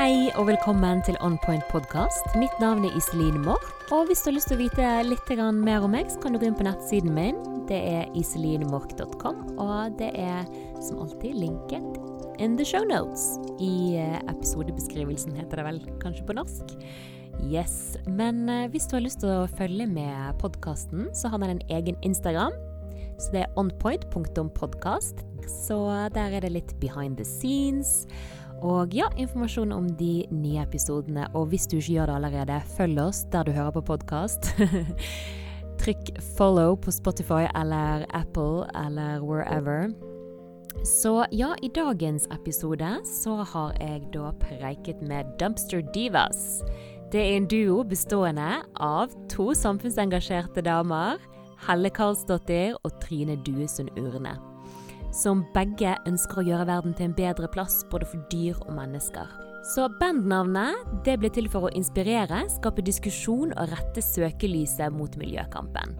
Hei og velkommen til On Point podkast. Mitt navn er Iselin Mork. Og hvis du har lyst til å vite litt mer om meg, så kan du gå inn på nettsiden min. Det er iselinmork.com, og det er som alltid linket in the show notes. I eh, episodebeskrivelsen heter det vel kanskje på norsk. Yes. Men eh, hvis du har lyst til å følge med podkasten, så har den en egen Instagram. Så det er onpoint.podkast. Så der er det litt behind the scenes. Og ja, informasjon om de nye episodene. Og hvis du ikke gjør det allerede, følg oss der du hører på podkast. Trykk 'follow' på Spotify eller Apple eller wherever. Så ja, i dagens episode så har jeg da preiket med Dumpster Divas. Det er en duo bestående av to samfunnsengasjerte damer. Helle Karlsdottir og Trine Duesund Urne som begge ønsker å gjøre verden til en bedre plass både for dyr og mennesker. Så bandnavnet det ble til for å inspirere, skape diskusjon og rette søkelyset mot miljøkampen.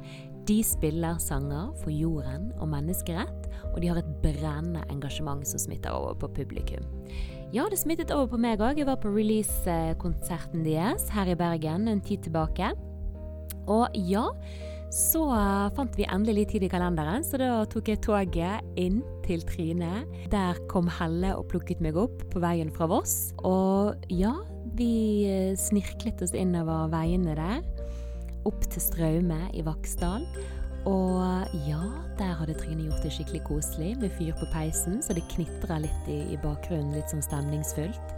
De spiller sanger for jorden og menneskerett, og de har et brennende engasjement som smitter over på publikum. Ja, det smittet over på meg òg. Jeg var på release-konserten deres her i Bergen en tid tilbake. Og ja, så fant vi endelig litt tid i kalenderen, så da tok jeg toget inn til Trine. Der kom Helle og plukket meg opp på veien fra Voss. Og ja, vi eh, snirklet oss innover veiene der. Opp til Straume i Vaksdal. Og ja, der hadde Trine gjort det skikkelig koselig med fyr på peisen, så det knitra litt i, i bakgrunnen, litt sånn stemningsfullt.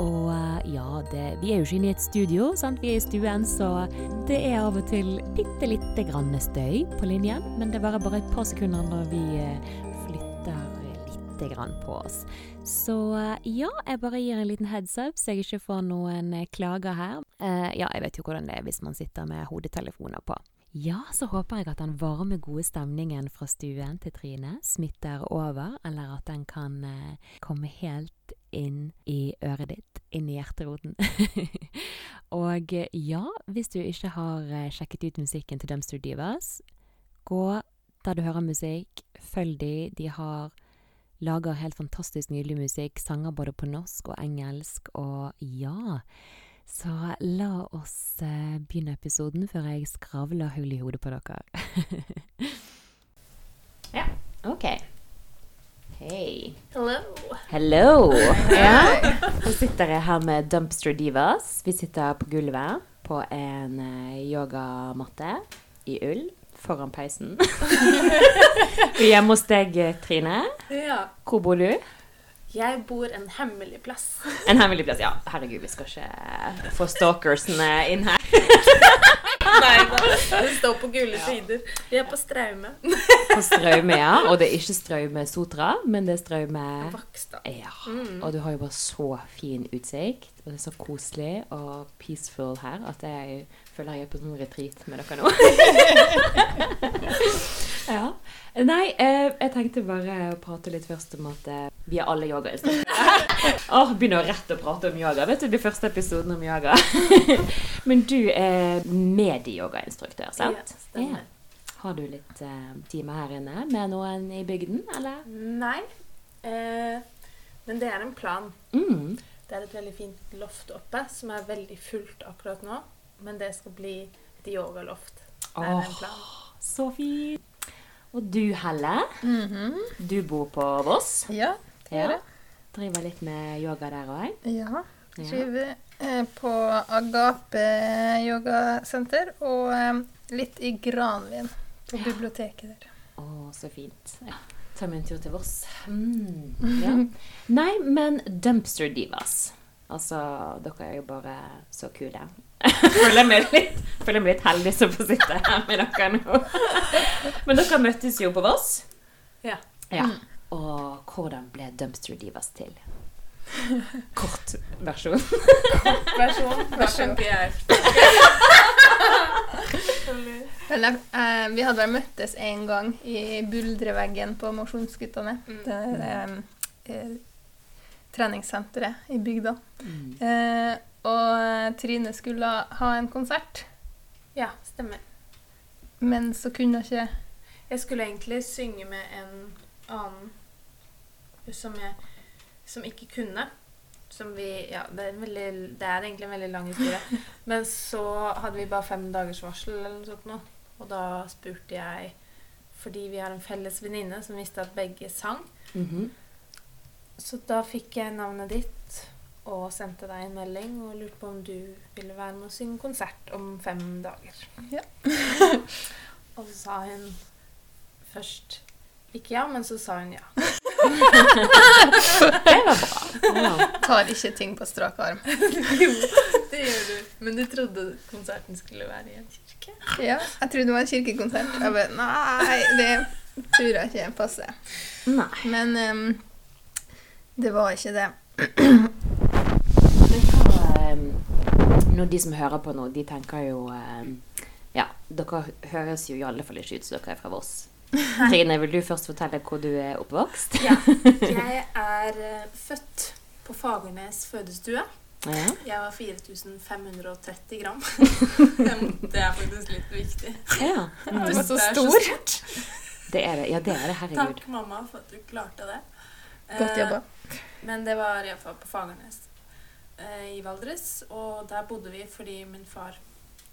Og eh, ja, det, vi er jo ikke inne i et studio, sant? vi er i stuen, så det er av og til bitte lite grann støy på linjen. Men det varer bare et par sekunder når vi eh, flytter lite grann på oss. Så eh, ja, jeg bare gir en liten heads up, så jeg ikke får noen klager her. Ja, jeg vet jo hvordan det er hvis man sitter med hodetelefoner på. Ja, så håper jeg at den varme, gode stemningen fra stuen til Trine smitter over, eller at den kan komme helt inn i øret ditt, inn i hjerteroten. og ja, hvis du ikke har eh, sjekket ut musikken til Dumpster Divas, gå der du hører musikk, følg de. De har lager helt fantastisk nydelig musikk, sanger både på norsk og engelsk, og ja så la oss eh, begynne episoden før jeg skravler hull i hodet på dere. ja, OK. Hei. Hello. Hello. Ja. Nå sitter jeg her med Dumpster Divas. Vi sitter på gulvet på en eh, yogamatte i ull foran peisen. Vi er hjemme hos deg, Trine. Ja. Hvor bor du? Jeg bor en hemmelig plass. En hemmelig plass, ja. Herregud, vi skal ikke få stalkersene inn her. Nei da, det står på gule sider. Vi er på Straume. På Straume, ja. Og det er ikke Straume Sotra, men det er Straume Vakstad. Ja. Og du har jo bare så fin utsikt, og det er så koselig og peaceful her at jeg føler jeg er på sånn retreat med dere nå. ja. Nei, eh, jeg tenkte bare å prate litt først om at eh, vi er alle yogainstruktører. oh, begynner rett å prate om yoga. Vet du, det første episoden om yoga. Men du er medieyogainstruktør, sant? Ja, stemmer. Ja. Har du litt eh, timer her inne med noen i bygden, eller? Nei. Eh, men det er en plan. Mm. Det er et veldig fint loft oppe som er veldig fullt akkurat nå. Men det skal bli et yogaloft. Åh, en plan. så fint. Og du, Helle, du bor på Voss. Ja, det gjør jeg. Driver litt med yoga der òg. Ja. Ja. Driver ja. på Agape yogasenter og eh, litt i Granvin, på biblioteket der. Å, så fint. Ja. Ta meg en tur til Voss. Mm. Ja. Nei, men Dumpster Divas. Altså, dere er jo bare så kule. føler meg litt, føler meg litt heldig som får sitte her med dere nå. Men dere møttes jo på Voss. Ja. Ja. Og hvordan ble Dumpster Divas til? Kort versjon. Versjon. Versjon jeg. Vel, jeg- eh, vi hadde vel møttes en gang i buldreveggen på Mosjonsguttene. Mm. Det er, eh, treningssenteret i bygda. Mm. Eh, og Trine skulle ha en konsert, Ja, stemmer. men så kunne hun ikke Jeg skulle egentlig synge med en annen som jeg som ikke kunne. Som vi Ja, det er, veldig, det er egentlig en veldig lang historie. Men så hadde vi bare fem dagers varsel eller noe sånt nå. Og da spurte jeg Fordi vi har en felles venninne som visste at begge sang. Mhm. Så da fikk jeg navnet ditt og sendte deg en melding og lurte på om du ville være med og synge konsert om fem dager. Ja. og så sa hun først ikke ja, men så sa hun ja. Det var bra. Ja. Tar ikke ting på strak arm. jo, det gjør du. Men du trodde konserten skulle være i en kirke? Ja, jeg trodde det var en kirkekonsert. Jeg bare, nei, det tror jeg ikke passer. Nei. Men um, det var ikke det. Men hva eh, Når de som hører på nå, de tenker jo eh, Ja, dere høres jo i alle fall ikke ut som dere er fra Voss. Trine, vil du først fortelle hvor du er oppvokst? Ja. Jeg er eh, født på Fagernes fødestue. Ja. Jeg var 4530 gram. det er faktisk litt viktig. ja. Du Mm. så er stor. stort. Det er det. Ja, det er det. Herregud. Takk, mamma, for at du klarte det. Godt jobba. Eh, Men det var iallfall på Fagernes eh, i Valdres. Og der bodde vi fordi min far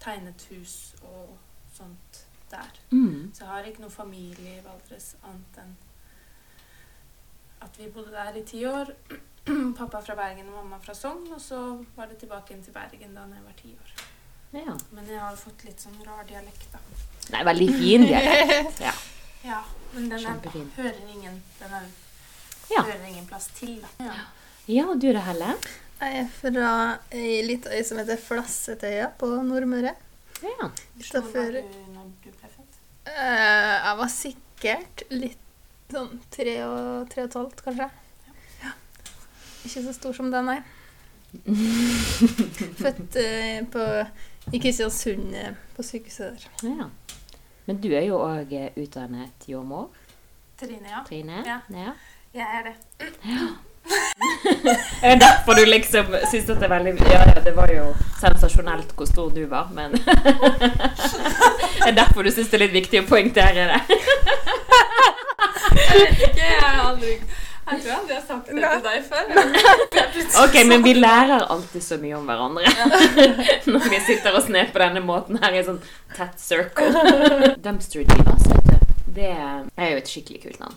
tegnet hus og sånt der. Mm. Så jeg har ikke noe familie i Valdres annet enn at vi bodde der i ti år. Pappa fra Bergen og mamma fra Sogn. Og så var det tilbake igjen til Bergen da jeg var ti år. Ja. Men jeg har fått litt sånn rar dialekt, da. Nei, veldig fin dialekt. Ja. Ja, men den er, hører ingen Den er, Ja. hører ingen plass til, da. Ja. ja, og du da, Helle? Jeg er fra ei lita øy som heter Flassetøya på Nordmøre. Ja. Hvor Jeg var sikkert litt sånn tre og, tre og et halvt, kanskje. Ja. Ikke så stor som den, nei. Født uh, på, i Kristiansund, eh, på sykehuset der. ja. Men du er jo òg utdannet jordmor, Trine, ja. Trine. Ja. ja. Jeg er det. Er det derfor du liksom syns at det er veldig Ja, ja, det var jo sensasjonelt hvor stor du var, men Det er derfor du syns det er litt viktig å poengtere det. Jeg vet ikke, jeg har aldri Jeg tror aldri jeg har sagt det til deg før. Ok, men vi lærer alltid så mye om hverandre når vi sitter oss ned på denne måten her i sånn tett circle. Dumpster Divas, vet du. Det er jo et skikkelig kult navn.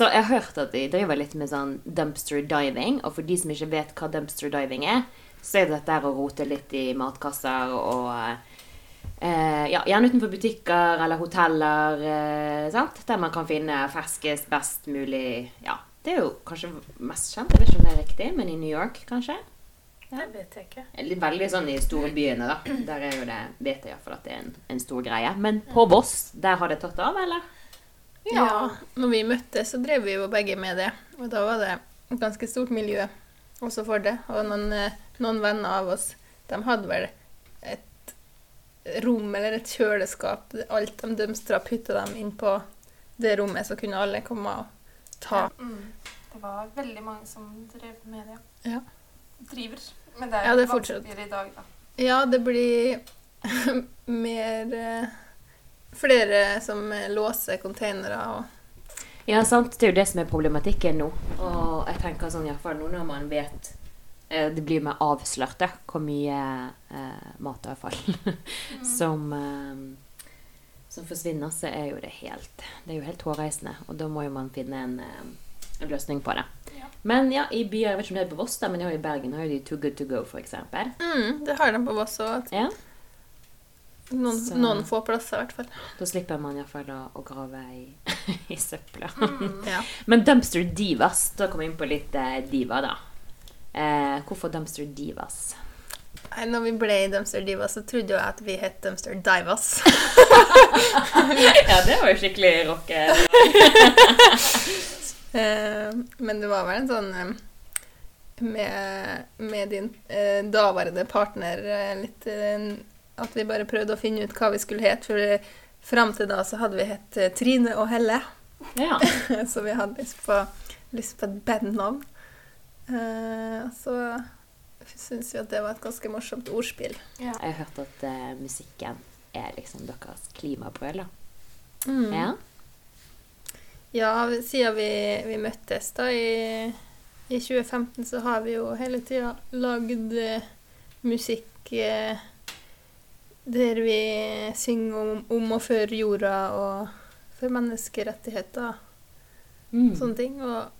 Så jeg har hørt at de driver litt med sånn dumpster diving, og for de som ikke vet hva dumpster diving er, så er det dette å rote litt i matkasser og eh, ja, gjerne utenfor butikker eller hoteller, eh, sant? der man kan finne ferskest, best mulig Ja, det er jo kanskje mest kjent, jeg vet ikke om det er riktig, men i New York, kanskje? Det vet jeg ikke. Veldig sånn i store byene, da. Der er jo det, vet jeg iallfall at det er en, en stor greie. Men på Voss, der har det tatt av, eller? Ja. Når vi møttes, så drev vi jo begge med det. Og da var det et ganske stort miljø også for det. Og noen, eh, noen venner av oss, de hadde vel et rom eller et kjøleskap. Alt de dømstra, putta dem inn på det rommet, så kunne alle komme og ta. Mm. Det var veldig mange som drev med det. Ja. Driver. Men det er Ja, det er fortsatt. vanskeligere i dag, da. Ja, det blir mer eh, Flere som låser containere og Ja, sant. Det er jo det som er problematikken nå. Og jeg tenker sånn iallfall nå når man vet eh, Det blir mer avslørt, hvor mye eh, matavfall som eh, som forsvinner, så er jo det helt Det er jo helt hårreisende. Og da må jo man finne en, eh, en løsning på det. Ja. Men ja, i byer Jeg vet ikke om det er på Voss, da, men i Bergen har jo de Too Good To Go, eksempel. mm, Det har de på Voss òg. Ja. Noen, Så- noen få plasser, i hvert fall. Da slipper man iallfall å, å grave i, i søpla. Ja. Men Dumpster Divas, da kommer vi inn på litt eh, diva, da. Eh, hvorfor Dumpster Divas? Nei, når vi ble i Dumpster Divas, så trodde jeg at vi het Dumpster Divas. ja, det var jo skikkelig rocke. Eh, Men det var vel en sånn eh, med, med din eh, daværende partner eh, litt eh, At vi bare prøvde å finne ut hva vi skulle hete. For fram til da så hadde vi hett eh, Trine og Helle. Ja. så vi hadde lyst på, lyst på et bandnavn. Uh, så syns vi at det var et ganske morsomt ordspill. Ja. Jeg har hørt at uh, musikken er liksom deres klimabrøl, da. Mm. Ja. Ja, siden vi, vi møttes da i I 2015 så har vi jo hele tida lagd uh, musikk eh, der vi synger om, om og for jorda og for menneskerettigheter Mm. sånne ting. Og,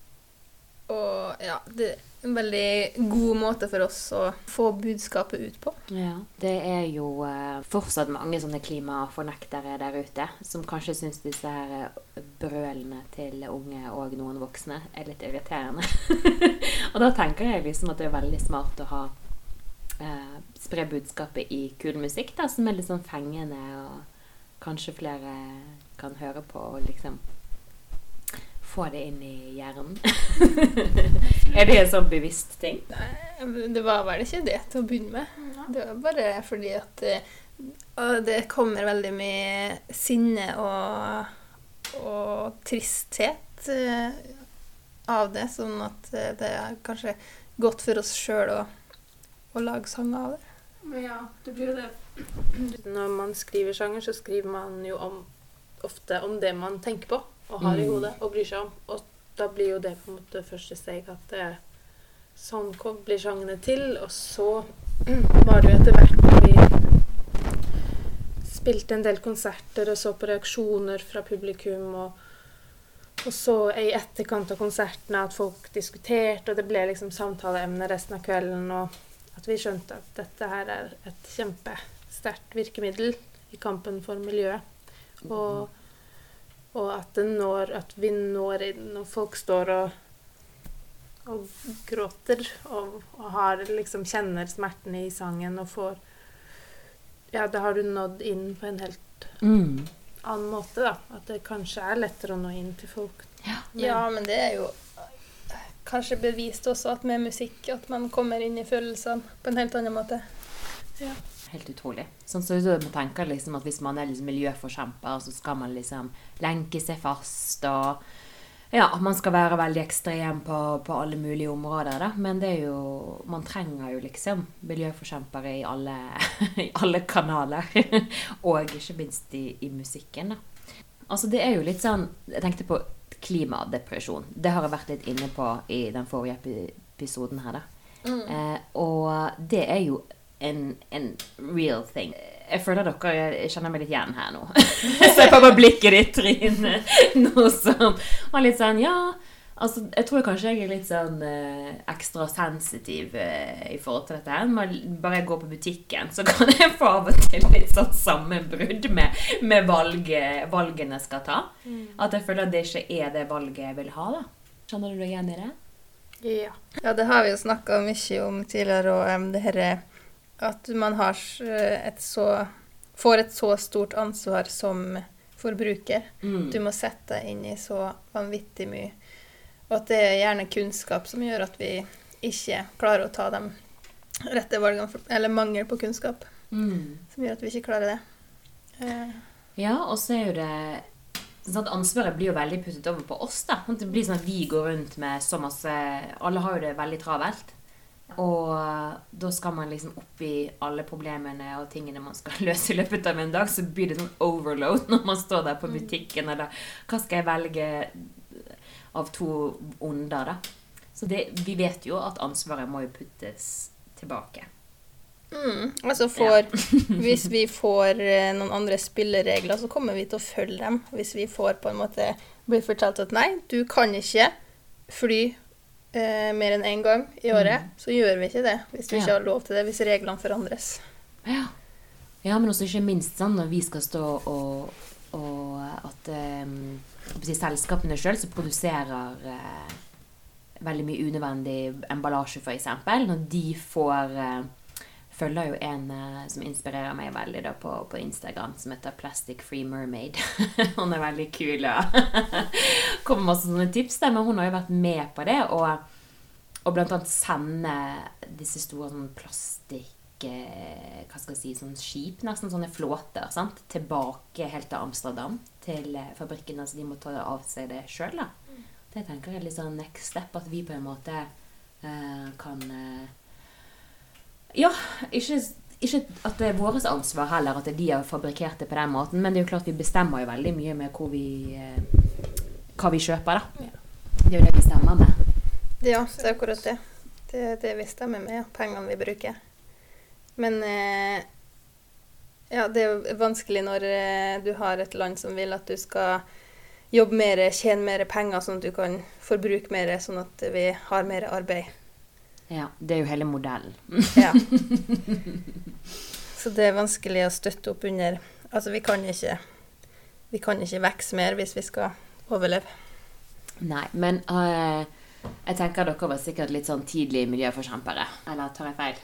og ja, det er en veldig god måte for oss å få budskapet ut på. Ja. Det er jo eh, fortsatt mange sånne klimafornektere der ute som kanskje syns disse her eh, brølene til unge og noen voksne er litt irriterende. og da tenker jeg liksom at det er veldig smart å ha eh, spre budskapet i kul musikk da, som er litt sånn fengende, og kanskje flere kan høre på og liksom få det inn i hjernen. er det en sånn bevisst ting? Nei, Det var vel ikke det til å begynne med. Det var bare fordi at eh, det kommer veldig mye sinne og, og tristhet eh, av det, sånn at eh, det er kanskje godt for oss sjøl å, å lage sanger av det. Men ja, det blir jo det. Når man skriver sanger, så skriver man jo om, ofte om det man tenker på og har i Mm. hodet og bryr seg om. Og da blir jo det på en måte første steg at det, sånn kom, blir sangene til. Og så var det jo etter hvert når vi spilte en del konserter og så på reaksjoner fra publikum og og så i etterkant av konsertene at folk diskuterte, og det ble liksom samtaleemne resten av kvelden. Og at vi skjønte at dette her er et kjempesterkt virkemiddel i kampen for miljøet. Og, og at, det når, at vi når inn og folk står og, og gråter og, og har, liksom kjenner smerten i sangen og får Ja, da har du nådd inn på en helt Mm. annen måte, da. At det kanskje er lettere å nå inn til folk. Men- Ja, men det er jo kanskje bevist også at med musikk at man kommer inn i følelsene på en helt annen måte. Helt utrolig. Sånn så ut man tenker liksom at hvis man er liksom miljøforkjemper, så skal man liksom lenke seg fast og Ja, man skal være veldig ekstrem på, på alle mulige områder, da. Men det er jo Man trenger jo liksom miljøforkjempere i alle, i alle kanaler. og ikke minst i, i musikken, da. Altså, det er jo litt sånn Jeg tenkte på klimadepresjon. Det har jeg vært litt inne på i den forrige episoden her, da. Eh, og det er jo en, en real thing. Jeg føler dere jeg kjenner meg litt igjen her nå. Så jeg får bare blikket ditt, Trine, nå som var litt sånn Ja, altså, jeg tror kanskje jeg er litt sånn eh, ekstra sensitiv eh, i forhold til dette. her. Bare jeg går på butikken, så kan jeg få av og til litt sånn sammenbrudd med, med valget, valgene jeg skal ta. At jeg føler at det ikke er det valget jeg vil ha, da. Skjønner du deg igjen i det? Ja. Ja, det har vi jo snakka mye om tidligere, og um, det herre at man har et så får et så stort ansvar som forbruker. Mm. Du må sette deg inn i så vanvittig mye. Og at det er gjerne kunnskap som gjør at vi ikke klarer å ta de rette valgene, for- eller mangel på kunnskap, Mm. som gjør at vi ikke klarer det. Eh, Ja, og så er jo det sånn at Ansvaret blir jo veldig puttet over på oss. da. Det blir sånn at vi går rundt med så masse Alle har jo det veldig travelt. Og da skal man liksom oppi alle problemene og tingene man skal løse i løpet av en dag, så blir det sånn overload når man står der på butikken eller Hva skal jeg velge av to onder, da? Så det, vi vet jo at ansvaret må jo puttes tilbake. mm, altså får, Hvis vi får eh, noen andre spilleregler, så kommer vi til å følge dem. Hvis vi får på en måte blir fortalt at nei, du kan ikke fly eh, mer enn én gang i året, så gjør vi ikke det. Hvis vi Ja. ikke har lov til det, hvis reglene forandres. Ja. ja, men også ikke minst sånn når vi skal stå og, og at um, si, selskapene sjøl som produserer eh, veldig mye unødvendig emballasje, f.eks. Når de får eh, følger jo en eh, som inspirerer meg veldig da, på, på Instagram, som heter Plastic Free Mermaid. hun er veldig kul og kommer masse sånne tips der, men hun har jo vært med på det. Og, og blant annet sende disse store sånn plastikk eh, hva skal jeg si, sånn skip, nesten sånne flåter, sant? tilbake helt til Amsterdam, til eh, fabrikken. Altså de må ta av seg det sjøl, da. Det tenker jeg er litt sånn next step, at vi på en måte eh, kan eh, Ja, ikke, ikke at det er vårt ansvar heller at de har fabrikkert det på den måten, men det er jo klart vi bestemmer jo veldig mye med hvor vi, eh, hva vi kjøper, da. Det er jo det vi stemmer med. Ja, det er akkurat det. Det er det vi stemmer med, ja. pengene vi bruker. Men eh, ja, det er vanskelig når eh, du har et land som vil at du skal jobbe mer, tjene mer penger, sånn at du kan forbruke mer, sånn at vi har mer arbeid. Ja, det er jo hele modellen. Ja. Så det er vanskelig å støtte opp under Altså, vi kan ikke, vi kan ikke vokse mer hvis vi skal overleve. Nei, men eh, jeg tenker dere var sikkert litt sånn tidlig miljøforkjempere. Eller tar jeg feil?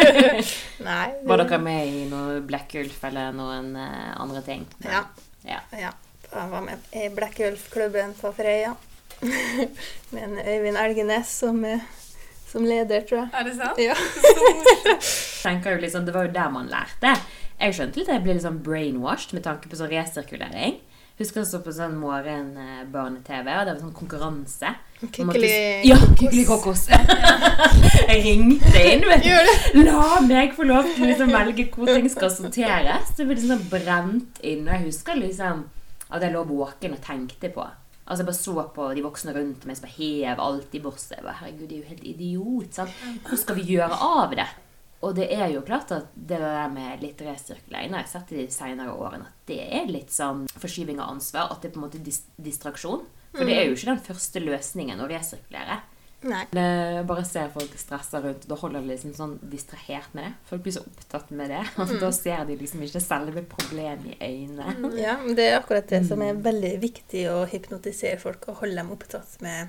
Nei. Var dere med i noe Black Ulf eller noen uh, andre ting? Ja. Ja. Ja. Jeg var med i Black Ulf-klubben på Freia. Med en Øyvind Elgenes som, eh, som leder, tror jeg. Er det sant? Ja. tenker jo liksom, Det var jo der man lærte. Jeg skjønte litt at jeg ble litt sånn brainwashed med tanke på sånn resirkulering. Husker jeg så på sånn morgen-barne-TV, og det var sånn konkurranse. Kikkeli måtte- Ja, kokos. jeg ringte inn, vet du. La meg få lov til å liksom velge hvor ting skal sorteres. Det ble liksom brent inn. Og jeg husker liksom at jeg lå våken og tenkte på Altså Jeg bare så på de voksne rundt meg som bare hev alt i borset. Jeg bare, Herregud, de er jo helt idiot. sant? Hvor skal vi gjøre av det? Og det er jo klart at det der med litt resirkulering har jeg sett i de senere årene at det er litt sånn forskyving av ansvar. At det er på en måte dis distraksjon. For det er jo ikke den første løsningen å resirkulere. Nei. Bare ser folk stresser rundt, da holder de liksom sånn distrahert med det. Folk blir så opptatt med det. Mm. Da ser de liksom ikke selve problemet i øynene. Ja, men det er akkurat det som er veldig viktig å hypnotisere folk og holde dem opptatt med,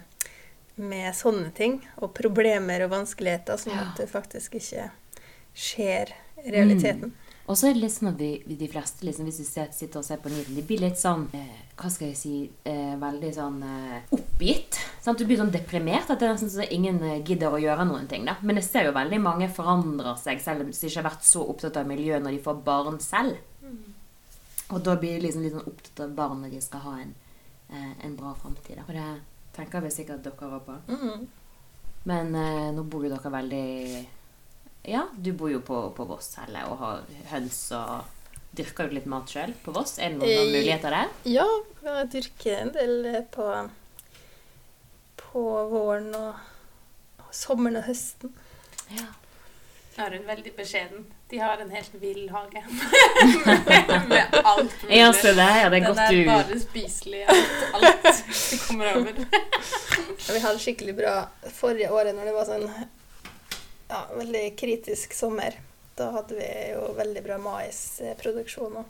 med sånne ting. Og problemer og vanskeligheter, sånn Ja. at det faktisk ikke skjer i realiteten. Og så er det litt sånn at vi, de fleste, liksom, hvis du sitter og ser på nyhetene, de blir litt sånn eh, Hva skal jeg si eh, Veldig sånn eh, oppgitt. Sant? Du blir sånn deprimert at det er nesten at ingen eh, gidder å gjøre noen ting. Da. Men jeg ser jo veldig mange forandrer seg, selv om de ikke har vært så opptatt av miljøet når de får barn selv. Og da blir de liksom litt sånn opptatt av barn når de skal ha en, eh, en bra framtid. Og det tenker vi sikkert dere òg på. Mm. Men eh, nå bor jo dere veldig Ja, du bor jo på, på Voss heller og har høns og Dyrker du litt mat sjøl på Voss? Er det noen Eh, muligheter der? Ja, jeg dyrker en del eh, på, på våren og, sommeren og høsten. Ja. Er hun veldig beskjeden? De har en helt vill hage. med alt mulig. Ja, så det, ja, det er Den godt er bare spiselig. Alt, alt du kommer over. Og vi hadde skikkelig bra forrige året når det var sånn ja, veldig kritisk sommer. Da hadde vi jo veldig bra maisproduksjon òg.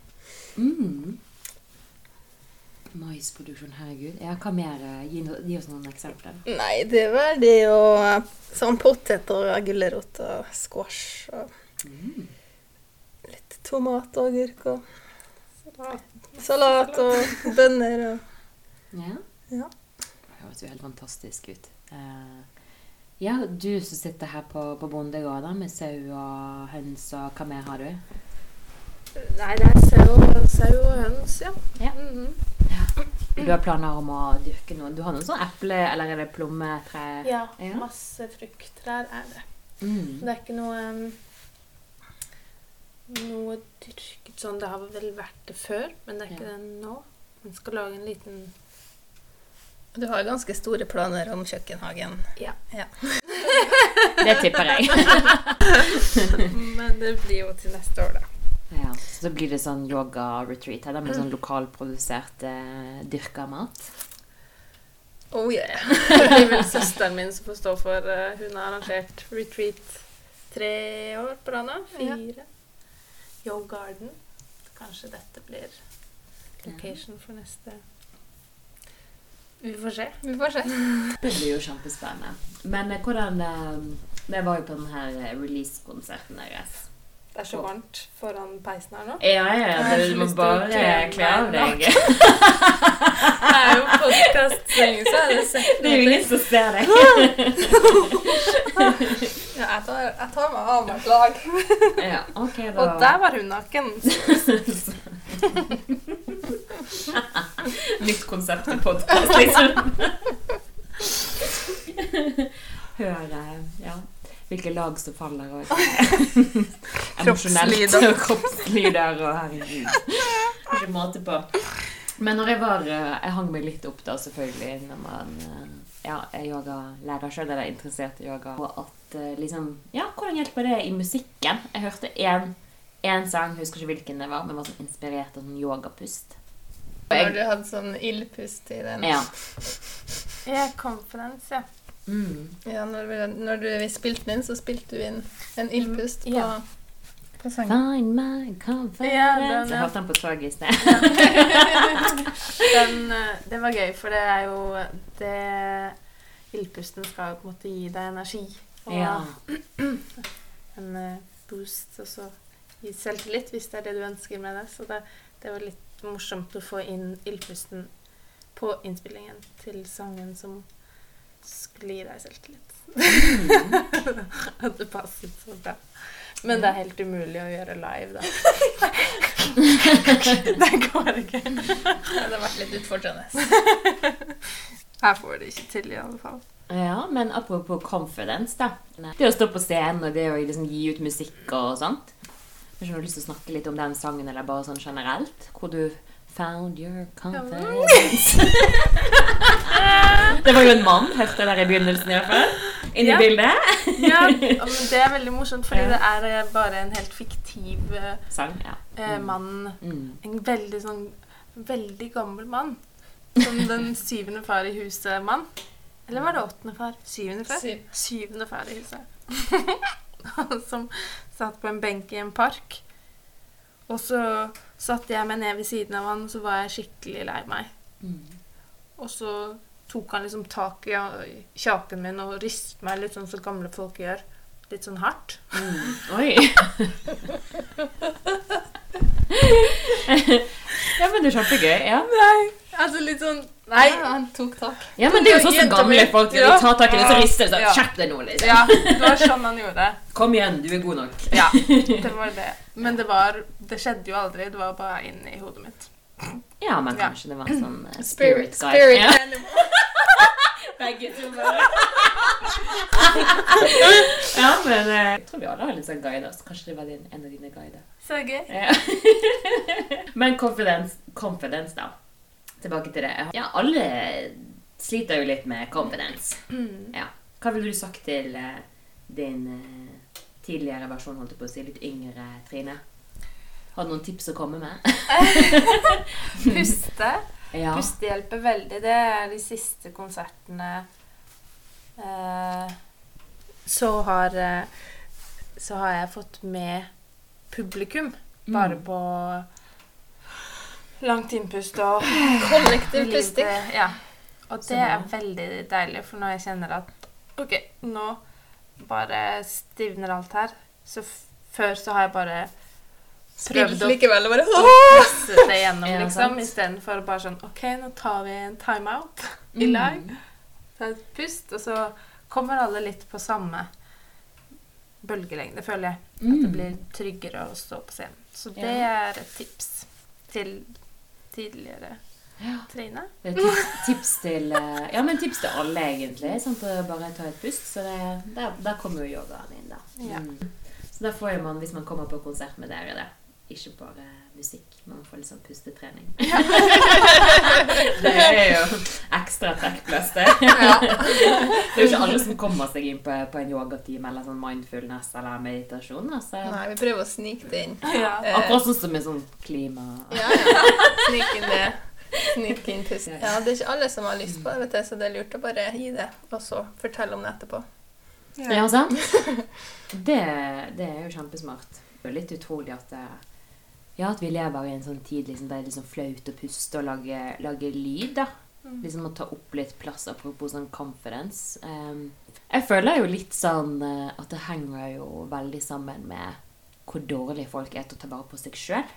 mm. Maisproduksjon, herregud. Ja, hva mer? Gi, gi oss noen eksempler. Nei, det var det jo sånn potet og gulrot og squash og Mm. litt tomat og agurk og salat og bønner og Ja. Ja. Det høres jo helt fantastisk ut. Eh, ja, du som sitter her på, på bondegården med sau og høns og hva mer har du? Nei, det er sau, og høns, ja. Ja. Mhm. Du har planer om å dyrke noe? Du har noen sånn eple- eller er det plommetre? Ja, Ja. masse frukttrær er det. Mm. Det er ikke noe um, noe dyrket sånn. Det har vel vært det før, men det er ikke Ja. det nå. Man skal lage en liten Du har ganske store planer om kjøkkenhagen. Ja. Det tipper jeg. Men det blir jo til neste år, da. Ja, så da blir det sånn yoga-retreat her, da, med sånn lokalprodusert eh, dyrka mat. Oh yeah. Det blir vel søsteren min som får stå for uh, Hun har arrangert retreat tre år på rad nå. Fire. Yo Garden. Kanskje dette blir location for neste Vi får se. Vi får se. Det blir jo kjempespennende. Men eh, hvordan eh, Det var jo på den her eh, release-konserten deres. Det er så varmt foran peisen her nå. Ja, ja, ja. du må bare kle av deg. Det er jo podkastsending, så er det sett Det er jo ingen som ser deg. Ja, jeg, tar, jeg tar meg av meg lag. Ja, okay, da. Og der var hun naken. Nytt konsept til podkast, liksom. Hør eh, ja, hvilke lag som faller, og emosjonelt Kroppslyder. og kroppslyder og herregud. Ikke måte på. Men når jeg var eh, Jeg hang meg litt opp da, selvfølgelig, når man eh, ja, er yogalærer sjøl, eller er interessert i yoga. Og at liksom Ja, hvordan hjelper det i musikken? Jeg hørte én sang, jeg husker ikke hvilken det var, men var sånn inspirert av sånn yogapust. Når du hadde sånn ildpust i den. ja. Ja, confidence, ja. Mm. Ja, når, vi, når du, vi spilte den inn, så spilte du inn en ildpust på, Ja. på sangen. Find my confidence Ja, den, Jeg hørte den på toget i sted. Den, det var gøy, for det er jo det Ildpusten skal jo på en måte gi deg energi. Og Ja. en eh, boost, og så gi selvtillit, hvis det er det du ønsker med det. Så det, det var litt morsomt å få inn ildpusten på innspillingen til sangen som skulle gi deg selvtillit. At det passet så bra. Men det er helt umulig å gjøre live, da. det går ikke. Det hadde vært litt utfordrende. Her får det ikke til, i alle fall. Ja, men apropos confidence, da. Det å stå på scenen og det å liksom gi ut musikk og sånt. Har du har lyst til å snakke litt om den sangen, eller bare sånn generelt? Hvor du found your confidence. det var jo en mann, hørte jeg der i begynnelsen i hvert fall. Inni Ja. bildet. Ja, men det er veldig morsomt, fordi det er eh, bare en helt fiktiv eh, Sang, ja. eh, Mm. mann. Mm. En veldig sånn veldig gammel mann. Som den syvende far i huset-mann. Eller var det åttende far? Syvende far? Syv. Syvende far i huset. som satt på en benk i en park. Og så satte jeg meg ned ved siden av han, og så var jeg skikkelig lei meg. Mm. Og så tok han liksom tak i kjaken min og ristet meg litt sånn som gamle folk gjør. Litt sånn hardt. Mm. Oi. ja, men det er kjempegøy. Ja. Nei, altså litt sånn Nei. Ja, han tok tak. ja, men det er jo sånn som gamle folk gjør. De tar tak i det, så rister det sånn. Ja. Skjerp deg nå, liksom. Ja, det var sånn han gjorde. Kom igjen, du er god nok. Ja, det var det. Men det var Det skjedde jo aldri. Det var bare inni hodet mitt. Ja, men Ja. kanskje det var en sånn uh, Spirit, spirit guide. spirit Ja. animal. Begge to bare. ja, men eh, jeg tror vi alle har litt sånn guider, så kanskje det var din, en av dine guider. Så gøy. Ja. men confidence, confidence, da. Tilbake til det. Ja, alle sliter jo litt med confidence. Mm. Ja. Hva ville du sagt til eh, din eh, tidligere versjon, holdt jeg på å si, litt yngre Trine? Har du noen tips å komme med? Puste. Ja. Puste hjelper veldig. Det er de siste konsertene eh, Så har Så har jeg fått med publikum. Bare Mm. på langt innpust og Kollektiv pusting. Ja. Og det er veldig deilig, for når jeg kjenner at OK, nå bare stivner alt her. Så før så har jeg bare prøvd å likevel bare presse det gjennom, Ja, liksom. Istedenfor bare sånn OK, nå tar vi en timeout i Mm. lag. Ta et pust, og så kommer alle litt på samme bølgelengde, føler jeg. At det Mm. blir tryggere å stå på scenen. Så det Ja. er et tips til tidligere Ja. Trine. Det er tips, tips til eh, Ja, men tips til alle, egentlig. Sånn Å bare ta et pust. Så det, der, der kommer jo yogaen inn, da. Ja. Mm. Så da får man, hvis man kommer på konsert med dere, det. Ikke bare musikk. Man får litt sånn pustetrening. det er jo ekstra trekkplass, det. det er jo ikke alle som kommer seg inn på, på en yogatime eller sånn mindfulness eller meditasjon. Altså. Nei, vi prøver å snike det inn. Ja. Eh, Akkurat sånn som med sånn klima... Ja, ja. Snike inn det. Snike inn pust. Ja, det er ikke alle som har lyst på det, vet du, så det er lurt å bare gi det, og så fortelle om det etterpå. Ja, sant? Det, det er jo kjempesmart. Det er jo litt utrolig at det, ja, at vi lever i en sånn tid liksom, der det er liksom flaut å puste og lage, lage lyd. da. Mm. Liksom å ta opp litt plass apropos sånn confidence. Um, jeg føler jo litt sånn eh, at det henger jo veldig sammen med hvor dårlige folk er til å ta vare på seg sjøl.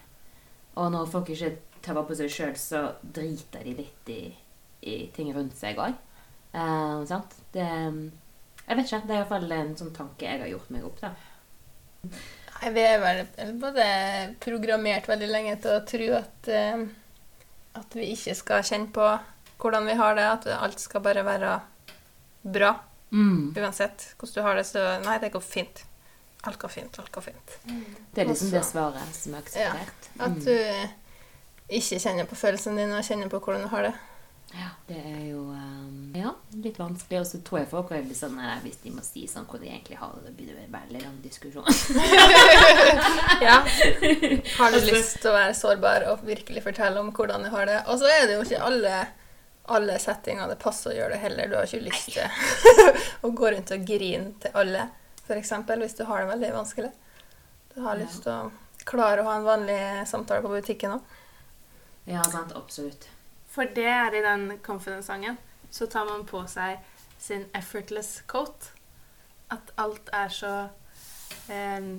Og når folk ikke tar vare på seg sjøl, så driter de litt i, i ting rundt seg òg. sant? Det Jeg vet ikke. Det er iallfall en sånn tanke jeg har gjort meg opp, da. Nei, vi er vel både programmert veldig lenge til å tro at, eh, at vi ikke skal kjenne på hvordan vi har det, at alt skal bare være bra. Mm. Uansett hvordan du har det, så Nei, det går fint. Alt går fint, alt går fint. Det er liksom Også- det svaret som er akseptert. At Mm. du ikke kjenner på følelsene dine og kjenner på hvordan du har det. Ja, det er jo um, ja, litt vanskelig. Og så tror jeg folk er sånn nei, Hvis de må si sånn hvor de egentlig har det, da blir det veldig lang diskusjon. Ja. Har du lyst til å være sårbar og virkelig fortelle om hvordan du har det? Og så er det jo ikke alle, alle settinger det passer å gjøre det heller. Du har ikke lyst til å gå rundt og grine til alle, f.eks. hvis du har det veldig vanskelig. Du har Ja. lyst til å klare å ha en vanlig samtale på butikken òg. Ja, sant. Absolutt. For det er i den confidence-sangen. Så tar man på seg sin effortless coat. At alt er så eh,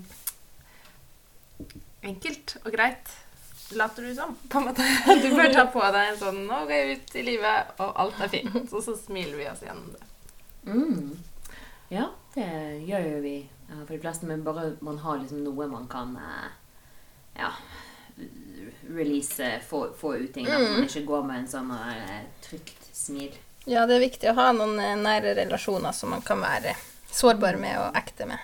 enkelt og greit. Later du som, på en måte. Du bør ta på deg en sånn 'Nå går jeg ut i livet, og alt er fint'. Og så smiler vi oss gjennom det. Mm. Ja, det gjør jo vi for de fleste. Men bare man har liksom noe man kan eh, ja, release, få, få ut ting. At man Mm. ikke går med en sånn eh, trygt smil. Ja, det er viktig å ha noen eh, nære relasjoner som man kan være sårbar med og ekte med.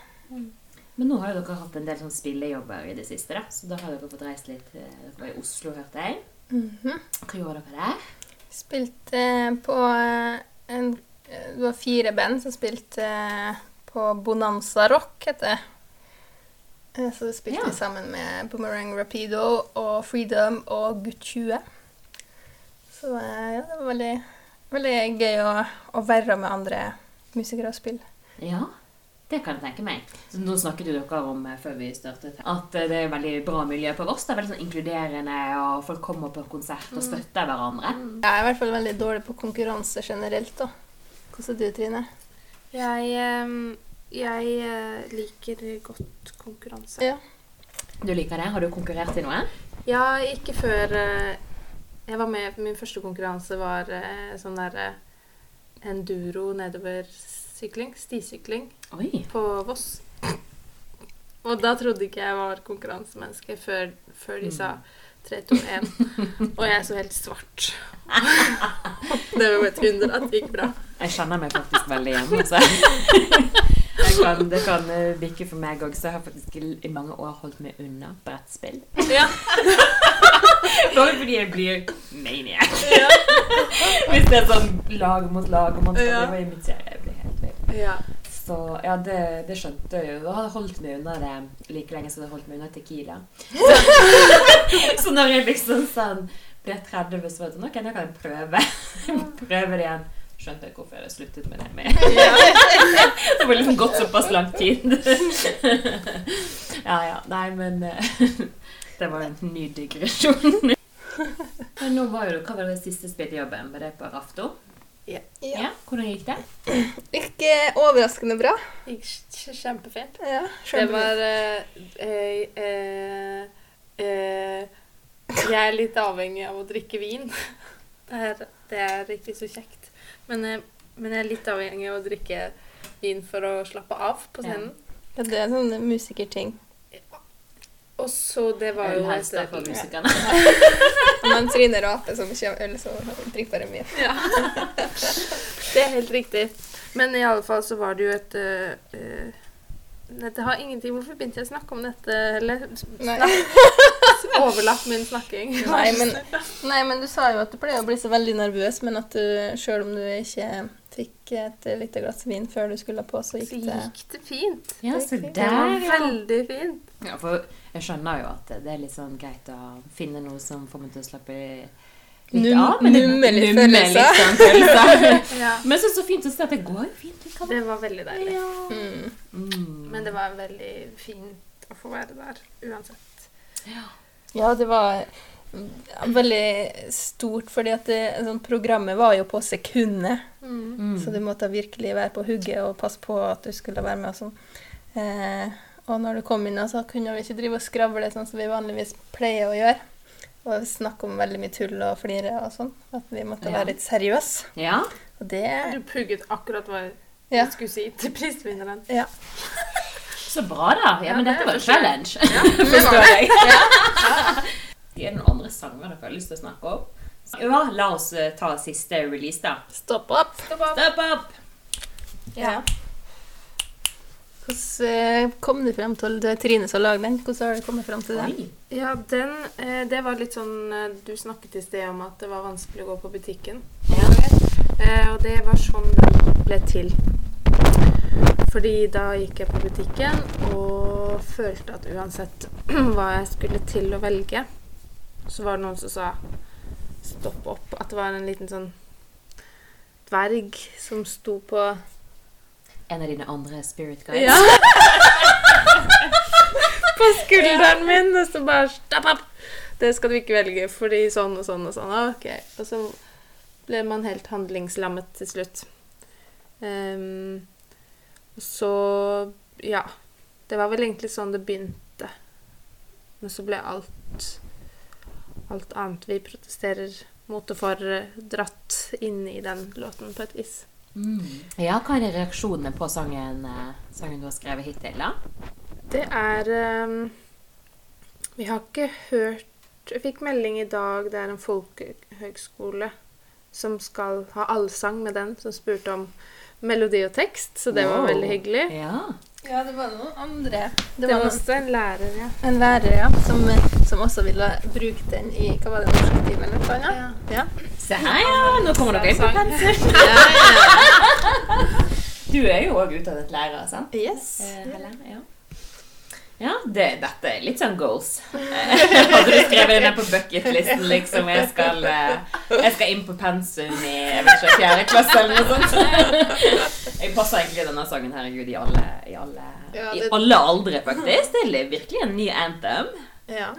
Men nå har jo dere hatt en del sånn spillejobber i det siste, da. Så da har dere fått reist litt. eh, Dere var i Oslo, hørte jeg. Mhm. Hva gjorde dere der? Spilte på eh, en eh, Det var fire band som spilte eh, på Bonanza Rock, heter det. Eh, Så spilte Ja. vi sammen med Boomerang Rapido og Freedom og Gutt 20. Så eh, ja, det var veldig, veldig gøy å, å være med andre musikere og spille. Ja, det kan jeg tenke meg. Så nå snakket jo dere om eh, før vi startet at det er veldig bra miljø på Voss. Det er veldig sånn inkluderende, og folk kommer på konsert og støtter hverandre. Jeg er i hvert fall veldig dårlig på konkurranse generelt. da. Hvordan er du, Trine? Jeg, eh, jeg eh, liker godt konkurranse. Ja. Du liker det? Har du konkurrert i noe? Ja, ikke før eh, jeg var med Min første konkurranse var eh, sånn der eh, enduro nedover-sykling. Stisykling Oi. på Voss. Og da trodde ikke jeg var konkurransemenneske før, før de sa 3, 2, 1. Og jeg så helt svart. Det var et under at det gikk bra. Jeg kjenner meg faktisk veldig igjen. Altså. Jeg kan, det kan eh, bikke for meg òg, så jeg har faktisk i mange år holdt meg unna brettspill. Ja. Bare fordi jeg blir maniac. Hvis det er sånn lag mot lag, og man skal Ja. drive og imitere. Jeg blir helt vill. ja. Så ja, det, det skjønte jeg jo. Jeg hadde holdt meg unna det like lenge som jeg hadde holdt meg unna Tequila. så når jeg liksom sånn ble 30, så var det sånn Ok, nå kan jeg prøve. prøve det igjen. Skjønte jeg hvorfor jeg hadde sluttet med det. Med. det var liksom gått såpass lang tid. ja, ja. Nei, men eh, Det var en ny digresjon. Men nå var jo, Hva var det siste spillejobben? Var det på Rafto? Ja. Ja, Hvordan gikk det? Ikke overraskende bra. Gikk kj- kjempefint. Ja, Det var eh, eh, eh, eh, Jeg er litt avhengig av å drikke vin. Det er, det er ikke så kjekt. Men, eh, men jeg er litt avhengig av å drikke vin for å slappe av på scenen. Ja, det er sånne sånn musikerting. Og så det var jo Ølhelst da for musikerne. Men Trine raper så mye av øl, så drikker bare mye. ja. Det er helt riktig. Men i alle fall så var det jo et uh, eh, Dette har ingenting Hvorfor begynte jeg å snakke om dette? Eller overlapp min snakking. Nei, men, nei, men du sa jo at du pleier å bli så veldig nervøs, men at du sjøl om du ikke fikk et lite glass vin før du skulle på, så gikk det Så gikk det fint. Ja, så Det Det var der, ja. veldig fint. ja. For jeg skjønner jo at det er litt sånn greit å finne noe som får meg til å slappe litt Num- men numme litt numme følelser. litt sånn. Ja. Men så, så fint å se at det går fint. Det var veldig deilig. Ja. mm. Mm. Men det var veldig fint å få være der uansett. Ja, det var veldig stort, fordi at det, sånn, programmet var jo på sekundet. Mm. Så du måtte virkelig være på hugget og passe på at du skulle være med og sånn. Eh, og når du kom inn, så kunne vi ikke drive og skravle sånn som vi vanligvis pleier å gjøre. Og snakke om veldig mye tull og flire og sånn. At vi måtte Ja. være litt seriøse. Ja. Og det Du pugget akkurat hva jeg skulle si til prisvinneren. ja. Så bra, da. Ja, Ja, men dette var jeg. challenge. det Forstår jeg. Er det noen andre sanger dere har lyst til å snakke om? Ja, la oss eh, ta siste release, da. Stopp opp! Stopp opp. Step up! Ja. Hvordan eh, kom du frem til det Trine som lager den? Hvordan har du kommet frem til det? Ja, den eh, Det var litt sånn eh, Du snakket i sted om at det var vanskelig å gå på butikken. Ja. Og det var sånn den ble til. Fordi da gikk jeg på butikken og følte at uansett hva jeg skulle til å velge, så var det noen som sa stopp opp. At det var en liten sånn dverg som sto på En av dine andre spirit guides. Ja. på skulderen min, og så bare stopp opp! Det skal du ikke velge, fordi sånn og sånn og sånn. Ok. Og så ble man helt handlingslammet til slutt. Um, så Ja. Det var vel egentlig sånn det begynte. Men så ble alt Alt annet vi protesterer mot og for, dratt inn i den låten på et vis. Mm. Ja, hva er reaksjonene på sangen, eh, sangen du har skrevet hittil, da? Det er um, Vi har ikke hørt Jeg fikk melding i dag, det er en folkehøgskole som skal ha allsang med den, som spurte om melodi og tekst, så det var veldig hyggelig. Ja. Ja, det var noen andre. Det var også en lærer, ja. en lærer ja, som, som også ville bruke den i hva var det, norsktimen eller noe annet. Ja. Se her, ja! Nå kommer dere inn på pensel. Ja, Du er jo òg utdannet lærer, sant? Yes. Eh, Helen, Ja. Ja, det, dette er litt sånn goals. Eh, Hadde du skrevet det ned på bucketlisten, liksom? Jeg skal, eh, jeg skal inn på pensum i jeg vet ikke, fjerde klasse eller noe sånt. Jeg passer egentlig denne sangen herregud, i alle, i alle, Ja, i alle aldre, faktisk. Det er virkelig en ny anthem. Ja.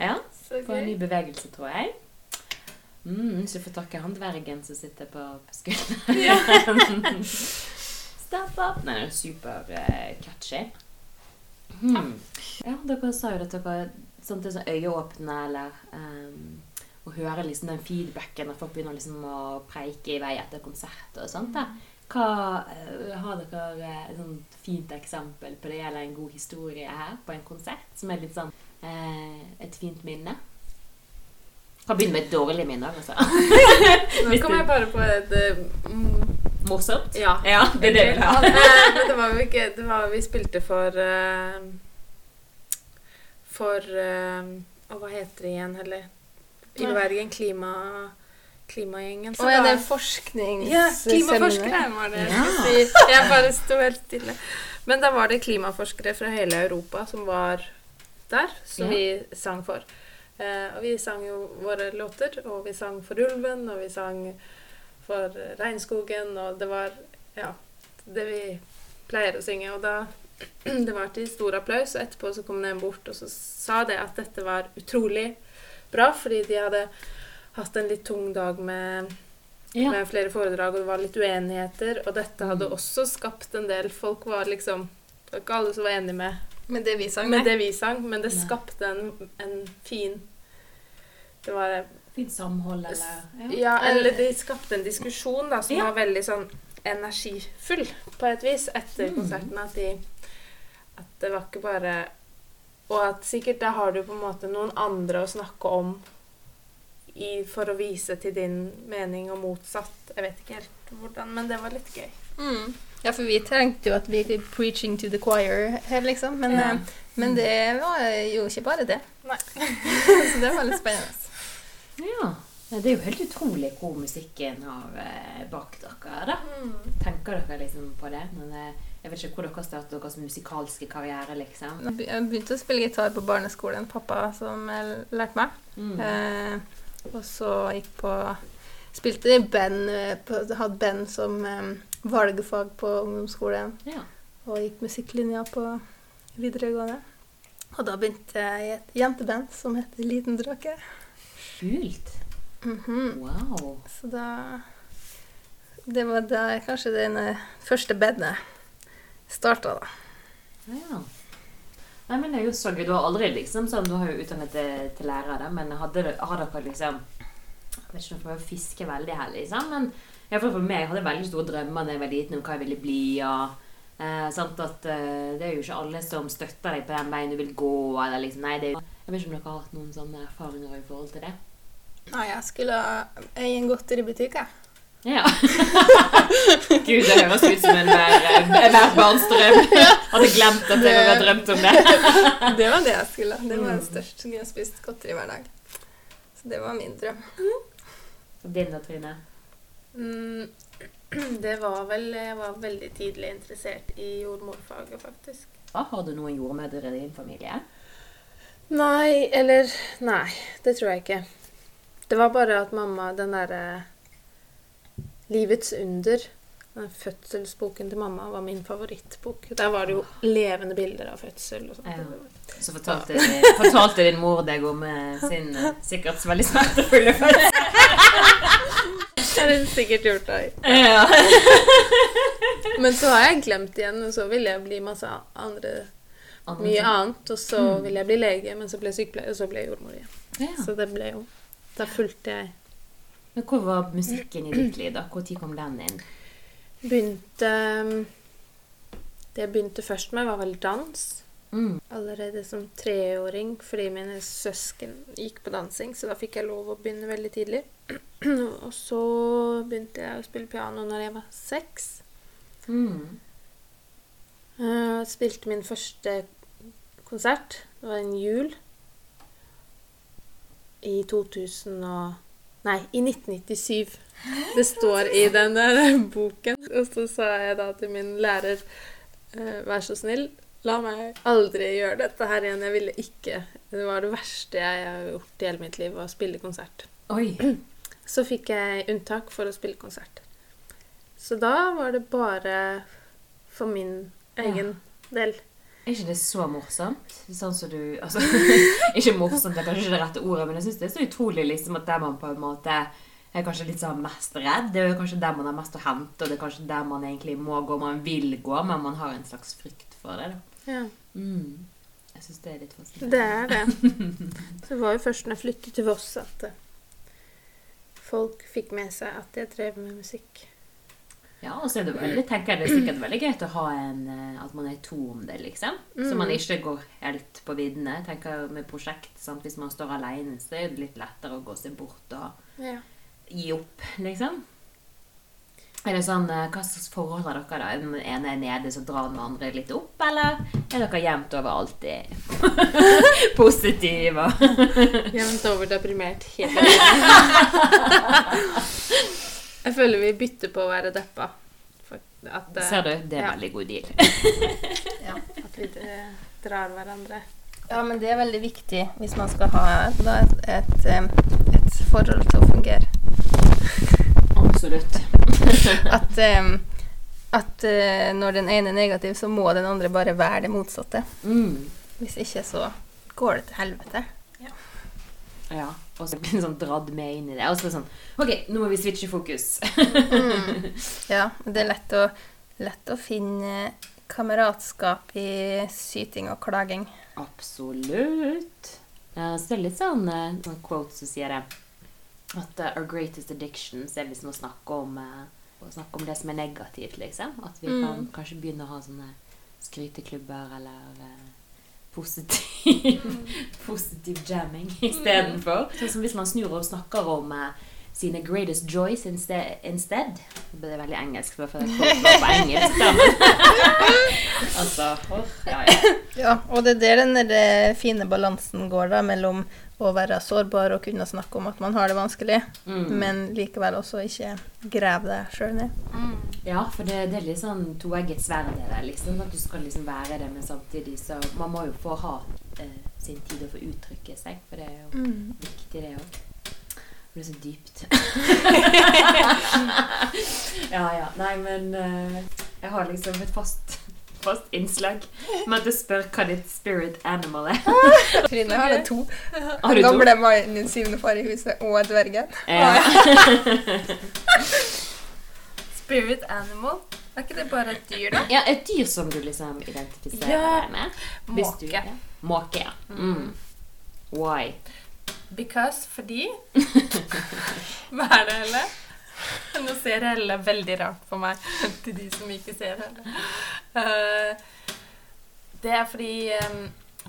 Ja, på en ny bevegelse, tror jeg. Mm, så får takke han dvergen som sitter på, på skulderen. Stop up! Nei, er super eh, catchy. Hmm. Ja, dere sa jo at dere sånn, er sånn øyeåpne, eller um, Å høre liksom den feedbacken når folk begynner liksom å preike i vei etter konsert og sånt. da. Hva, eh, har dere eh, et sånt fint eksempel på det, eller en god historie her på en konsert, som er litt sånn eh, et fint minne? Kan begynne med et dårlig minne. Altså. Nå kommer kom jeg bare på et eh, mm, Morsomt. Ja. Ja, det er det vi vil ha. Eh, det var jo ikke det var, Vi spilte for uh, For uh, Og hva heter det igjen, heller? I. Bergen. Klima, klimagjengen. Å ja, det er forsknings... Ja, klimaforskere var det. Ja. Jeg bare sto helt stille. Men da var det klimaforskere fra hele Europa som var der, som Ja. vi sang for. Eh, og vi sang jo våre låter, og vi sang for ulven, og vi sang for regnskogen, og det var ja, det vi pleier å synge. Og da det var til stor applaus, og etterpå så kom det bort og så sa det at dette var utrolig bra, fordi de hadde hatt en litt tung dag med Ja. med flere foredrag, og det var litt uenigheter. Og dette hadde Mm. også skapt en del Folk var liksom Det var ikke alle som var enig med, Med det vi sang. med nei. det vi sang, men det skapte en, en fin Det var Fint samhold, eller Ja, eller de skapte en diskusjon da, som Ja. var veldig sånn energifull, på et vis, etter Mm. konserten. At de At det var ikke bare Og at sikkert da har du på en måte noen andre å snakke om i, for å vise til din mening, og motsatt. Jeg vet ikke helt hvordan, men det var litt gøy. Mm. Ja, for vi trengte jo at vi er preaching to the choir her, liksom. Men, Ja. eh, men det var jo ikke bare det. Nei. Så det var litt spennende. Ja. Det er jo helt utrolig hvor musikken har eh, bak dere. da. Tenker dere liksom på det? Men, eh, jeg vet ikke hvor dere startet deres musikalske karriere, liksom. Jeg begynte å spille gitar på barneskolen. Pappa som eh, lærte meg. Mm. Eh, og så gikk på Spilte i band, hadde band som eh, valgfag på ungdomsskolen. Ja. Og gikk musikklinja på videregående. Og da begynte jeg i et jenteband som heter Liten drake. Kult. Mhm. Wow. Så da Det var da kanskje den eh, første bedet starta, da. Ja. Nei, men det er jo så gøy. Du har aldri liksom sånn, du har jo utdannet til, til lærer, da, men hadde, har dere liksom Jeg vet ikke om jeg prøver å fiske veldig her, liksom, men i for meg jeg hadde veldig store drømmer da jeg var liten om hva jeg ville bli. og eh, sant at eh, Det er jo ikke alle som støtter deg på den veien du vil gå. eller liksom, nei, det er jo, Jeg vet ikke om dere har hatt noen sånne erfaringer i forhold til det? Nei, jeg skulle eie en godteributikk, jeg. Ja. Gud, det høres ut som en, eh, barns drøm. Hadde glemt at jeg hadde drømt om det. Det var det jeg skulle. Det var den det største. som jeg spist godteri hver dag. Så det var min drøm. Din da, Trine? Mm, det var vel Jeg var veldig tidlig interessert i jordmorfaget, faktisk. Har du noen jordmødre i din familie? Nei, eller Nei, det tror jeg ikke. Det var bare at mamma Den derre Livets under, den fødselsboken til mamma, var min favorittbok. Der var det jo levende bilder av fødsel og sånt. Ja. Så fortalte, fortalte din mor deg om eh, sin eh, sikkert veldig smertefulle fødsel. Det har hun sikkert gjort da. Ja. Men så har jeg glemt igjen, og så ville jeg bli masse andre Mye annet. Og så Mm. ville jeg bli lege, men så ble jeg sykepleier, og så ble jeg jordmor igjen. Ja. Så det ble jo Da fulgte jeg Men hvor var musikken i ditt liv, da? Når kom den inn? Begynte Det jeg begynte først med, var vel dans. Mm. Allerede som treåring fordi mine søsken gikk på dansing, så da fikk jeg lov å begynne veldig tidlig. og så begynte jeg å spille piano når jeg var seks. Mm. Uh, spilte min første konsert. Det var en jul. I 2000 og Nei, i 1997. Det står i den der boken. Og så sa jeg da til min lærer eh, Vær så snill, la meg aldri gjøre dette her igjen. Jeg ville ikke Det var det verste jeg har gjort i hele mitt liv, å spille konsert. Oi. Så fikk jeg unntak for å spille konsert. Så da var det bare for min egen del. Er ikke det så morsomt? Sånn som du altså, Ikke morsomt, det er kanskje ikke det rette ordet, men jeg syns det er så utrolig liksom, at der man på en måte er kanskje litt sånn mest redd. Det er kanskje der man har mest å hente, og det er kanskje der man egentlig må gå. Man vil gå, men man har en slags frykt for det. da. Ja, Mm. Jeg syns det er litt fascinerende. det er det. Så var jo først når jeg flyttet til Voss at eh, folk fikk med seg at jeg drev med musikk. Ja, og så er det veldig, tenker jeg det er sikkert veldig greit å ha en eh, At man er to om det, liksom. Så Mm. man ikke går helt på viddene. Tenker med prosjekt, sant? Hvis man står alene, så er det litt lettere å gå seg bort og Ja. gi opp, liksom. Er det sånn, eh, Hva slags forhold har dere da? Er Den ene er nede, så drar den andre litt opp, eller er dere jevnt over alltid positive? Jevnt over deprimert hele tiden. jeg føler vi bytter på å være deppa. At, eh, Ser du? Det er Ja. en veldig god deal. at vi eh, drar hverandre. Ja, men det er veldig viktig hvis man skal ha da, et, et, et forhold til å fungere. Absolutt. At, em, at uh, når den ene er negativ, så må den andre bare være det motsatte. Mm. Hvis ikke, så går det til helvete. Ja, og så blir sånn dratt med inn i det. Og så sånn Ok, nå må vi switche fokus. Mm. Ja, det er lett å, lett å finne kameratskap i syting og klaging. Absolutt. Så det er litt sånn noen quotes quote som sier det. At uh, our greatest addictions er liksom å snakke om, eh, å snakke om det som er negativt, liksom. At vi kan Mm. kanskje begynne å ha sånne skryteklubber eller eh, positiv, positiv jamming istedenfor. Sånn som hvis man snur og snakker om eh, sine greatest joys inste- instead. Det er veldig engelsk, bare for jeg på engelsk. Altså, åh, ja, ja. Ja, og det er der den eh, fine balansen går, da, mellom å være sårbar og kunne snakke om at man har det vanskelig, Mm. men likevel også ikke grave deg sjøl ned. Ja, for det, det er litt sånn toegget sverd det der, liksom. At du skal liksom være det, men samtidig så Man må jo få ha eh, sin tid å få uttrykke seg, for det er jo Mm. viktig, det òg. Det blir så dypt. ja, ja. Nei, men eh, jeg har liksom et fast, fast innslag med at du spør hva ditt spirit animal er. Trine har det to. Har du to? Gamle mannen, min syvende far i huset, og dvergen. Ja. Spirit animal. Er ikke det bare et dyr, da? ja, et dyr som du liksom identifiserer Ja. deg med. Hvis du- Måke. ja. Måke, ja. Mm. Why? Because fordi Hva er det, Helle? Nå ser Helle veldig rart på meg, til de som ikke ser Helle. Eh, det er fordi eh,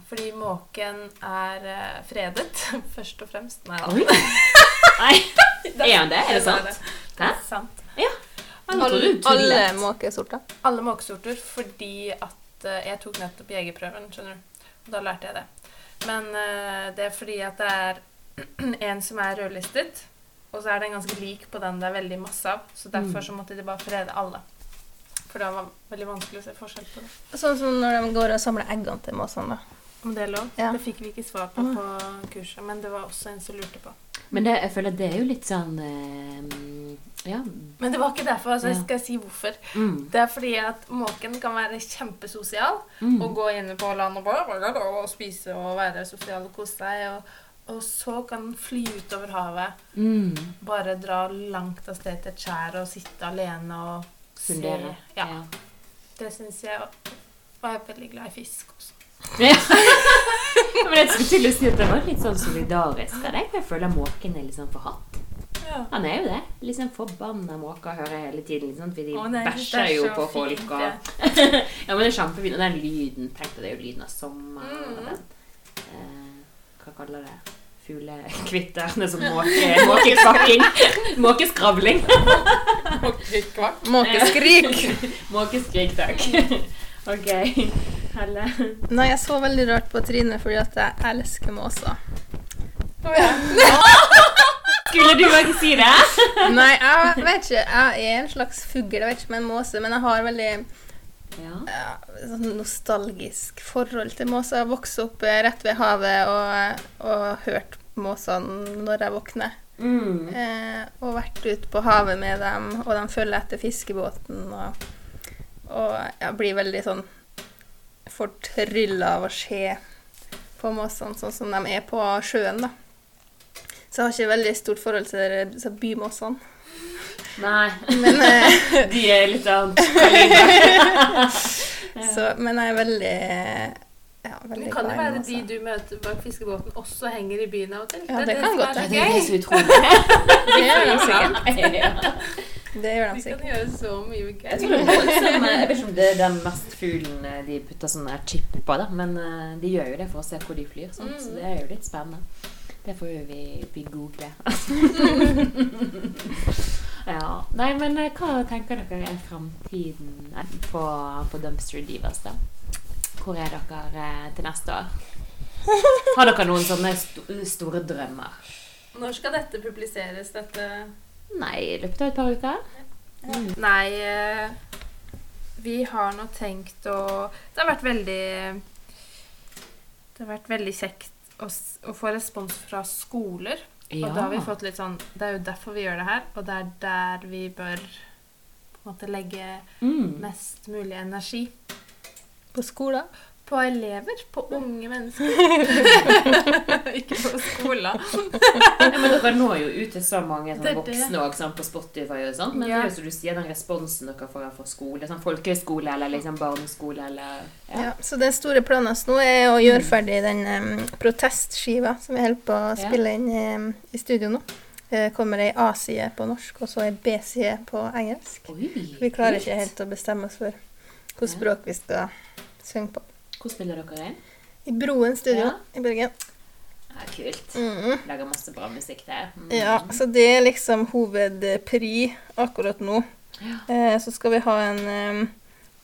fordi måken er eh, fredet, først og fremst. Nei da. Nei, er han det? Er det sant? Det er sant. Ja. Alle, alle måkesorter. Alle måkesorter fordi at jeg tok nettopp jegerprøven, skjønner du. Og da lærte jeg det. Men det er fordi at det er en som er rødlistet, og så er det en ganske lik på den det er veldig masse av. Så derfor Mm. så måtte de bare frede alle. For det var veldig vanskelig å se forskjell på det. Sånn som når de går og samler eggene til måsene. da. Om det er lov? Ja. Det fikk vi ikke svar på på kurset, men det var også en som lurte på. Men det, jeg føler det er jo litt sånn eh, Ja. Men det var ikke derfor. altså Ja. jeg skal si hvorfor. Mm. Det er fordi at måken kan være kjempesosial Mm. og gå inne på land og bare og spise og være sosial og kose seg. Og, og så kan den fly utover havet, Mm. bare dra langt av sted til et skjær og sitte alene og se. Fundere. Ja, Det syns jeg. Og jeg er veldig glad i fisk også. Ja. Men jeg skulle til å si at det var litt sånn solidarisk av deg. Jeg føler måken er litt sånn forhatt. Ja. Han er jo det. Sånn forbanna måker hører jeg hele tiden. Liksom, for de Å, nei, er bæsjer jo på fint, folk. Og... ja, men det er kjempefint. Og den lyden Tenk deg, det er jo lyden av sommer. og Mm. Hva kaller det? fuglekvitterne som er måke, måkekvakking. Måkeskravling. Måkeskrik! Måkeskrik, takk. Ok. Helle. Nei, jeg så veldig rart på Trine fordi at jeg elsker måser. Skulle du ikke si det? Nei, jeg vet ikke. Jeg er en slags fugl, jeg vet ikke om en måse, men jeg har veldig Ja. ja, sånn nostalgisk forhold til måser. Jeg vokste opp eh, rett ved havet og, og hørt måsene når jeg våkner. Mm. Eh, og vært ute på havet med dem, og de følger etter fiskebåten. Og, og jeg blir veldig sånn fortrylla av å se på måsene sånn som de er på sjøen, da. Så jeg har ikke veldig stort forhold til bymåsene. Nei. Men, eh, De er litt annet så, men jeg er veldig ja, veldig Det kan jo være de du møter bak fiskebåten, også henger i byen av og til. Ja, det det kan godt være så Det er så utrolig. Det gjør de sikkert. Det gjør de De kan gjøre så mye gøy. Jeg, det Jeg vet ikke om det er den mest fuglen eh, de putter sånn her chip på, da, men eh, de gjør jo det for å se hvor de flyr. Mm. Så det er jo litt spennende. Det får jo vi, vi google. ja. Nei, men eh, hva tenker dere er framtiden eh, på, på Dumpster Divas, da? Hvor er dere eh, til neste år? Har dere noen sånne st store drømmer? Når skal dette publiseres, dette Nei, i løpet av et par uker? Mm. Nei, vi har nå tenkt å Det har vært veldig Det har vært veldig kjekt å, å få respons fra skoler. Og da har vi fått litt sånn Det er jo derfor vi gjør det her, og det er der vi bør på en måte legge mm. mest mulig energi. På skolen. På elever. På unge mennesker. Ikke på skolen. Ja, men dere når jo ut til så mange sånn voksne også, sånn, på Spotify og sånt. Men Ja. det er jo som du sier, den responsen dere får fra skole, sånn folkehøyskole eller liksom barneskole eller Ja. ja. så den store planen nå er å gjøre ferdig den um, protestskiva som vi holder på å spille inn um, i studio nå. Det kommer ei A-side på norsk og så ei B-side på engelsk. Oi, Vi klarer ikke helt å bestemme oss for hvilket språk vi skal synge på. Hvor spiller dere inn? I Broen studio Ja. i Bergen. Ja, kult. Mhm. Lager masse bra musikk der. Mm. Ja, så det er liksom hovedpri akkurat nå. Ja. Eh, så skal vi ha en em,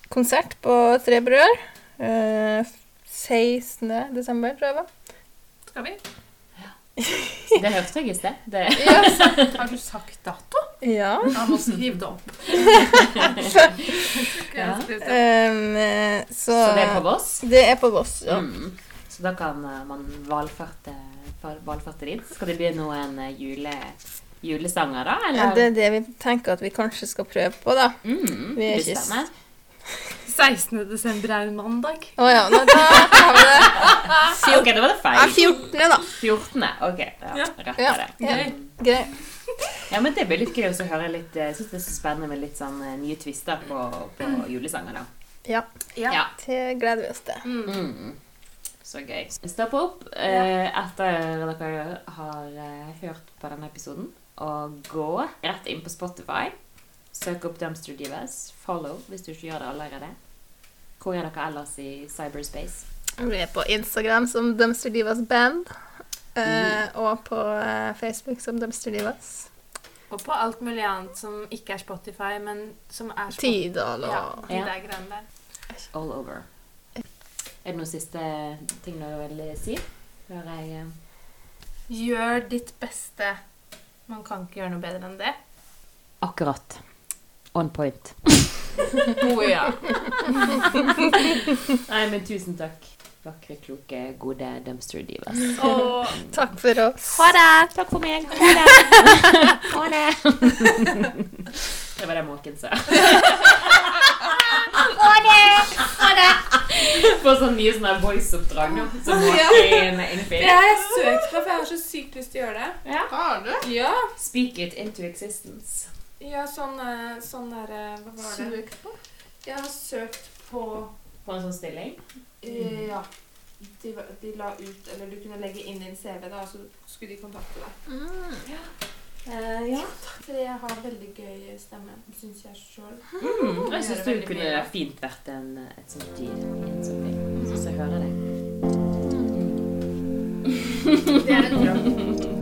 konsert på Tre brødre. Eh, 16. desember, tror jeg det var. Skal vi? Det hørte jeg i sted. Det. Har du sagt dato? Ja. Jeg må skrive det opp. Ja. Em, eh, så, Så det er på Voss? Det er på Voss, ja. Mm. Så da kan eh, man valfarte, valfarte dit. Skal det bli noen eh, jule, julesanger, da? ja. Det er det vi tenker at vi kanskje skal prøve på, da. Mm, Vi er ikke 16. desember er en mandag. Å ja, nei, da har vi det. Ok, da var det Ja, feil. 14., da. 14. Ok, ja, Ja. rett Ja. Greit. Ja. Mm. Men det blir litt gøy å høre litt Jeg syns det er så spennende med litt sånn eh, nye twister på, på julesanger, da. Ja, Ja. det gleder vi oss til. Mm. Mm. Så gøy. Stopp opp eh, etter dere har eh, hørt på denne episoden, og gå rett inn på Spotify. Søk opp Dumpster Divas. Follow hvis du ikke gjør det allerede. Hvor er dere ellers i cyberspace? Vi er på Instagram som Dumpster Divas Band. Eh, og på eh, Facebook som Dumpster Divas. Og på alt mulig annet som ikke er Spotify, men som er Spotify. Tidal og Ja. der. All over. Er det noen siste ting du vil si? Før jeg eh, Gjør ditt beste. Man kan ikke gjøre noe bedre enn det. Akkurat. On point. Å ja. Nei, men tusen takk. Vakre, kloke, gode dumpster divas. Oh, Takk for oss. ha det! Takk for meg. Ha det. Ha det. Det var det måken sa. Ha det. Ha det. Får sånn mye sånne voice-oppdrag nå. Som måken innfinn. Det har jeg søkt på, for jeg har så sykt lyst til å gjøre det. Ja. Har du? Ja, Speak it into existence. ja sånn, eh, sånn der eh, Hva var det? Søkt på? Jeg har søkt på På en sånn stilling. Eh, Ja. De, de la ut Eller du kunne legge inn din CV, da, og så skulle de kontakte deg. Mm. Eh, ja. For jeg har veldig gøy stemme, syns jeg sjøl. Mm, jeg syns du kunne mye. fint vært en, et sånt dyr i en sånn film. Jeg syns jeg hører det. Det er en drøm.